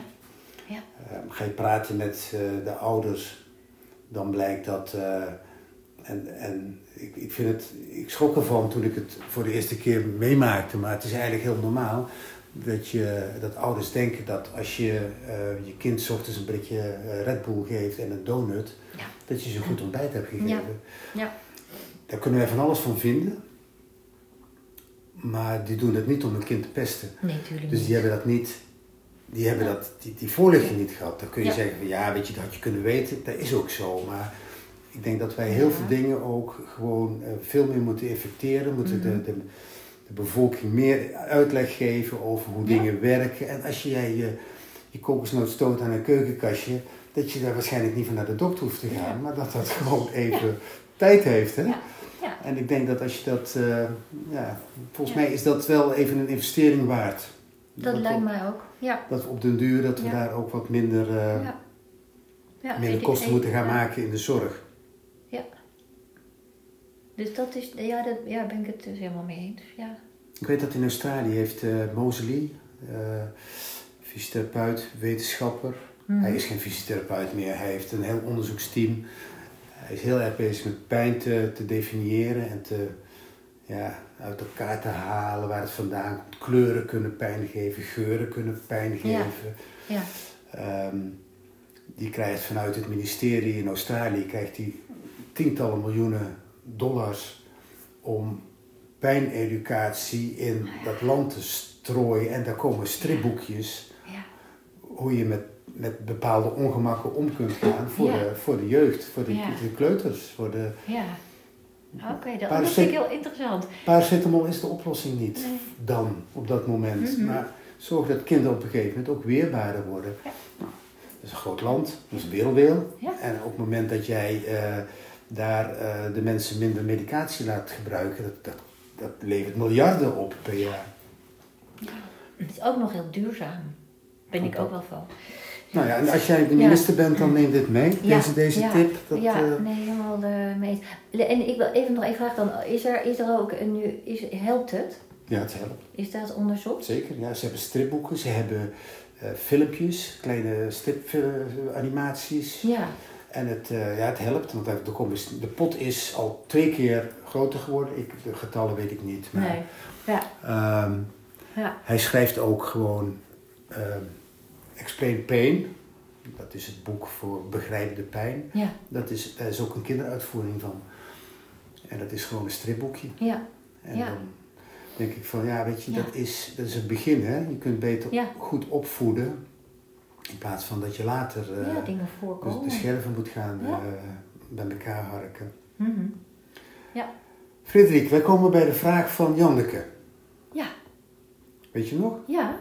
Ja. ga je praten met de ouders dan blijkt dat. Uh, en en ik, ik, vind het, ik schrok ervan toen ik het voor de eerste keer meemaakte, maar het is eigenlijk heel normaal dat, je, dat ouders denken dat als je uh, je kind ochtends een beetje uh, Red Bull geeft en een donut, ja. dat je ze goed ontbijt hebt gegeven. Ja. ja. Daar kunnen wij van alles van vinden. Maar die doen het niet om een kind te pesten. Nee, natuurlijk Dus die hebben dat niet die hebben dat, die, die voorlichting niet gehad. Dan kun je zeggen van ja, weet je, dat had je kunnen weten. Dat is ook zo. Maar ik denk dat wij heel veel dingen ook gewoon uh, veel meer moeten effecteren. Moeten mm -hmm. de, de, de, bevolking meer uitleg geven over hoe dingen werken. En als jij je, je kokosnoot stoot aan een keukenkastje, dat je daar waarschijnlijk niet van naar de dokter hoeft te gaan. Maar dat dat gewoon even tijd heeft. Hè? En ik denk dat als je dat, uh, ja, volgens mij is dat wel even een investering waard. Dat, dat lijkt mij ook. Ja. Dat we op den duur dat we daar ook wat minder, uh, ja. Ja, minder kosten moeten gaan maken in de zorg. Ja. Dus dat is, ja, dat, ja, ben ik het dus helemaal mee eens. Ja. Ik weet dat in Australië heeft uh, Mosley, uh, fysiotherapeut, wetenschapper. Mhm. Hij is geen fysiotherapeut meer, hij heeft een heel onderzoeksteam. Hij is heel erg bezig met pijn te, te definiëren en te, ja, uit elkaar te halen waar het vandaan komt. Kleuren kunnen pijn geven, geuren kunnen pijn geven. Ja. Ehm, die krijgt vanuit het ministerie in Australië krijgt die tientallen miljoenen dollars om pijneducatie in dat land te strooien. En daar komen stripboekjes ja. hoe je met, met bepaalde ongemakken om kunt gaan voor, de, voor de jeugd, voor de, de kleuters. Voor de, Ja. Oké, dat, Maar dat vind ik heel interessant. Paracetamol is de oplossing niet Nee. dan, op dat moment. Mhm. Maar zorg dat kinderen op een gegeven moment ook weerbaarder worden. Ja. Nou, dat is een groot land, dat is een werelddeel. Ja. En op het moment dat jij eh, daar eh, de mensen minder medicatie laat gebruiken, dat, dat, dat levert miljarden op per jaar. Het is ook nog heel duurzaam. Ben ik ook wel van. Nou ja, en als jij de minister bent, dan neem dit mee, Ja, deze, deze ja, tip. Dat, ja, eh, nee, helemaal eh, mee En ik wil even nog even vragen dan, is er, is er ook een, nu, is, helpt het? ja, het helpt. Is dat onderzocht? Zeker, ja. Ze hebben stripboeken, ze hebben eh, filmpjes, kleine stripanimaties. Ja, En het, ja, het helpt, want komen, de pot is al twee keer groter geworden. Ik, de getallen weet ik niet. Maar, nee. Ja, ehm, ja, hij schrijft ook gewoon ehm, Explain Pain. Dat is het boek voor Begrijp de Pijn. ja, Dat is, daar is ook een kinderuitvoering van. En dat is gewoon een stripboekje. ja, En Ja. dan denk ik van, ja, weet je, Ja. dat, is, dat is het begin, hè. Je kunt beter Ja. goed opvoeden. In plaats van dat je later eh, ja, dingen dus voorkomen. de scherven moet gaan eh, bij elkaar harken. Mhm. Ja. Frederik, wij komen bij de vraag van Janneke. Ja. Weet je nog? Ja.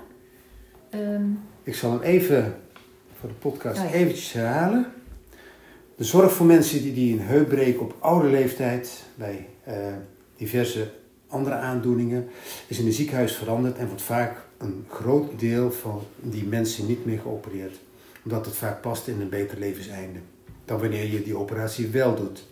Ehm, Ik zal hem even voor de podcast Oh ja. eventjes herhalen. De zorg voor mensen die, die een heup breken op oude leeftijd, bij eh, diverse andere aandoeningen, is in een ziekenhuis veranderd en wordt vaak een groot deel van die mensen niet meer geopereerd. Omdat het vaak past in een beter levenseinde dan wanneer je die operatie wel doet.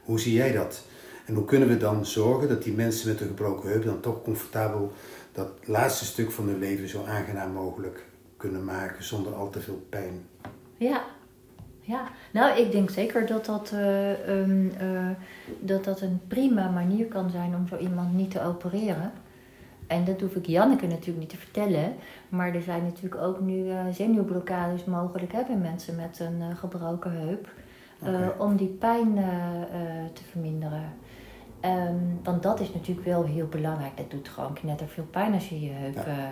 Hoe zie jij dat? En hoe kunnen we dan zorgen dat die mensen met een gebroken heup dan toch comfortabel dat laatste stuk van hun leven zo aangenaam mogelijk kunnen maken zonder al te veel pijn? Ja. Ja, nou ik denk zeker dat dat, eh, een, eh, dat dat een prima manier kan zijn om zo iemand niet te opereren. En dat hoef ik Janneke natuurlijk niet te vertellen. Maar er zijn natuurlijk ook nu eh, zenuwblokkades mogelijk hè, bij mensen met een gebroken heup. om die pijn te verminderen. Ehm, want dat is natuurlijk wel heel belangrijk. Dat doet gewoon knetterveel pijn als je je heup Ja. eh,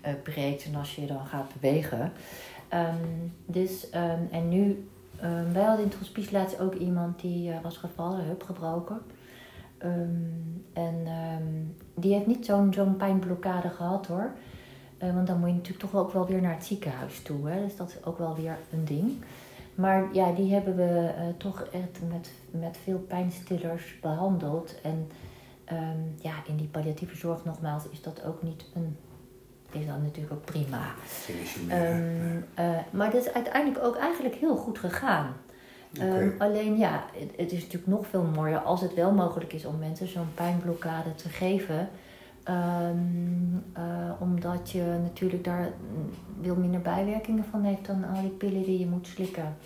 eh, breekt en als je dan gaat bewegen. Ehm, dus, ehm, en nu, wij hadden in het hospice laatst ook iemand die eh, was gevallen, heup gebroken. En die heeft niet zo'n zo'n pijnblokkade gehad hoor. Want dan moet je natuurlijk toch ook wel weer naar het ziekenhuis toe. Hè? Dus dat is ook wel weer een ding. Maar ja, die hebben we toch echt met, met veel pijnstillers behandeld. En ehm, ja, in die palliatieve zorg nogmaals is dat ook niet een... Is dat natuurlijk ook prima. Ehm, eh, maar dat is uiteindelijk ook eigenlijk heel goed gegaan. Ehm, alleen ja, het, het is natuurlijk nog veel mooier als het wel mogelijk is om mensen zo'n pijnblokkade te geven. Eh, omdat je natuurlijk daar mm, veel minder bijwerkingen van heeft dan al die pillen die je moet slikken.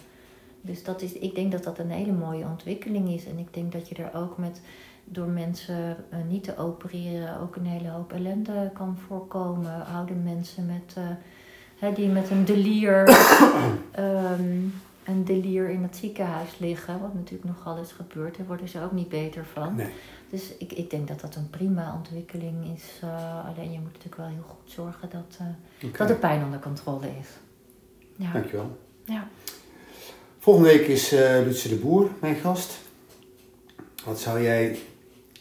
Dus dat is, ik denk dat dat een hele mooie ontwikkeling is. En ik denk dat je er ook met, door mensen eh, niet te opereren, ook een hele hoop ellende kan voorkomen. Oude mensen met, eh, hè, die met een delier, ehm, een delier in het ziekenhuis liggen. Wat natuurlijk nogal eens gebeurt. Daar worden ze ook niet beter van. Nee. Dus ik, ik denk dat dat een prima ontwikkeling is. Eh, alleen je moet natuurlijk wel heel goed zorgen dat, dat de pijn onder controle is. Ja. Dankjewel. ja. Volgende week is eh Lutse de Boer mijn gast. Wat zou jij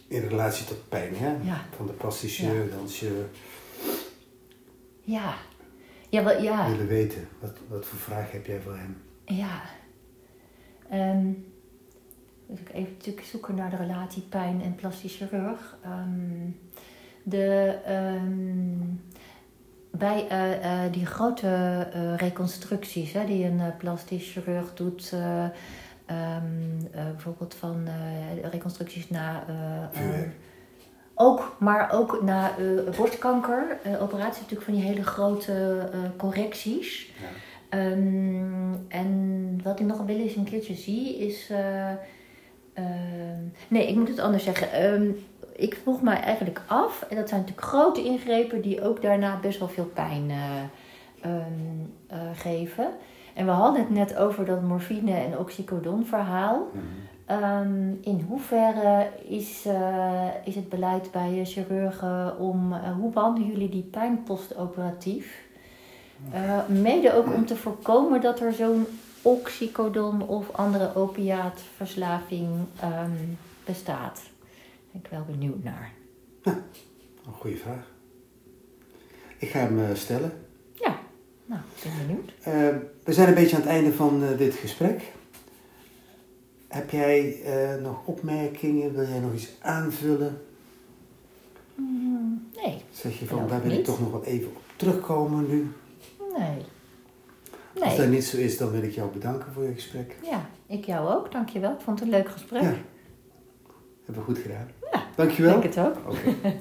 in relatie tot pijn, hè? Ja. Van de plasticeur, danseur, Ja. Ja, wel, ja. willen weten? Wat, wat voor vraag heb jij voor hem? Ja. Ehm dus ik even natuurlijk zoeken naar de relatie pijn en plastisch chirurg. Ehm, de, ehm, bij eh, eh, die grote eh, reconstructies hè, die een plastisch chirurg doet, eh, ehm, eh, bijvoorbeeld van reconstructies na. ook, maar ook na borstkanker, operaties natuurlijk van die hele grote correcties. Ja. Ehm, en wat ik nog wel eens een keertje zie is. eh, ehm, nee, ik moet het anders zeggen. Ik vroeg mij eigenlijk af, en dat zijn natuurlijk grote ingrepen die ook daarna best wel veel pijn eh, ehm, eh, geven. En we hadden het net over dat morfine en oxycodon verhaal. Mhm. Ehm, in hoeverre is, eh, is het beleid bij chirurgen om, hoe behandelen jullie die pijn postoperatief? Mede ook om te voorkomen dat er zo'n oxycodon of andere opiaatverslaving ehm, bestaat. Ben ik wel benieuwd naar. Een goede vraag. Ik ga hem eh, stellen. Ja, nou, ik ben benieuwd. Eh, we zijn een beetje aan het einde van eh, dit gesprek. Heb jij nog opmerkingen? Wil jij nog iets aanvullen? Mm, nee, Zeg je van, daar wil ik toch nog wat even op terugkomen nu? nee. Als dat niet zo is, dan wil ik jou bedanken voor je gesprek. ja, ik jou ook, dankjewel. Ik vond het een leuk gesprek. Ja. Hebben we goed gedaan. Ja, Dankjewel. Ik denk het ook. Oké.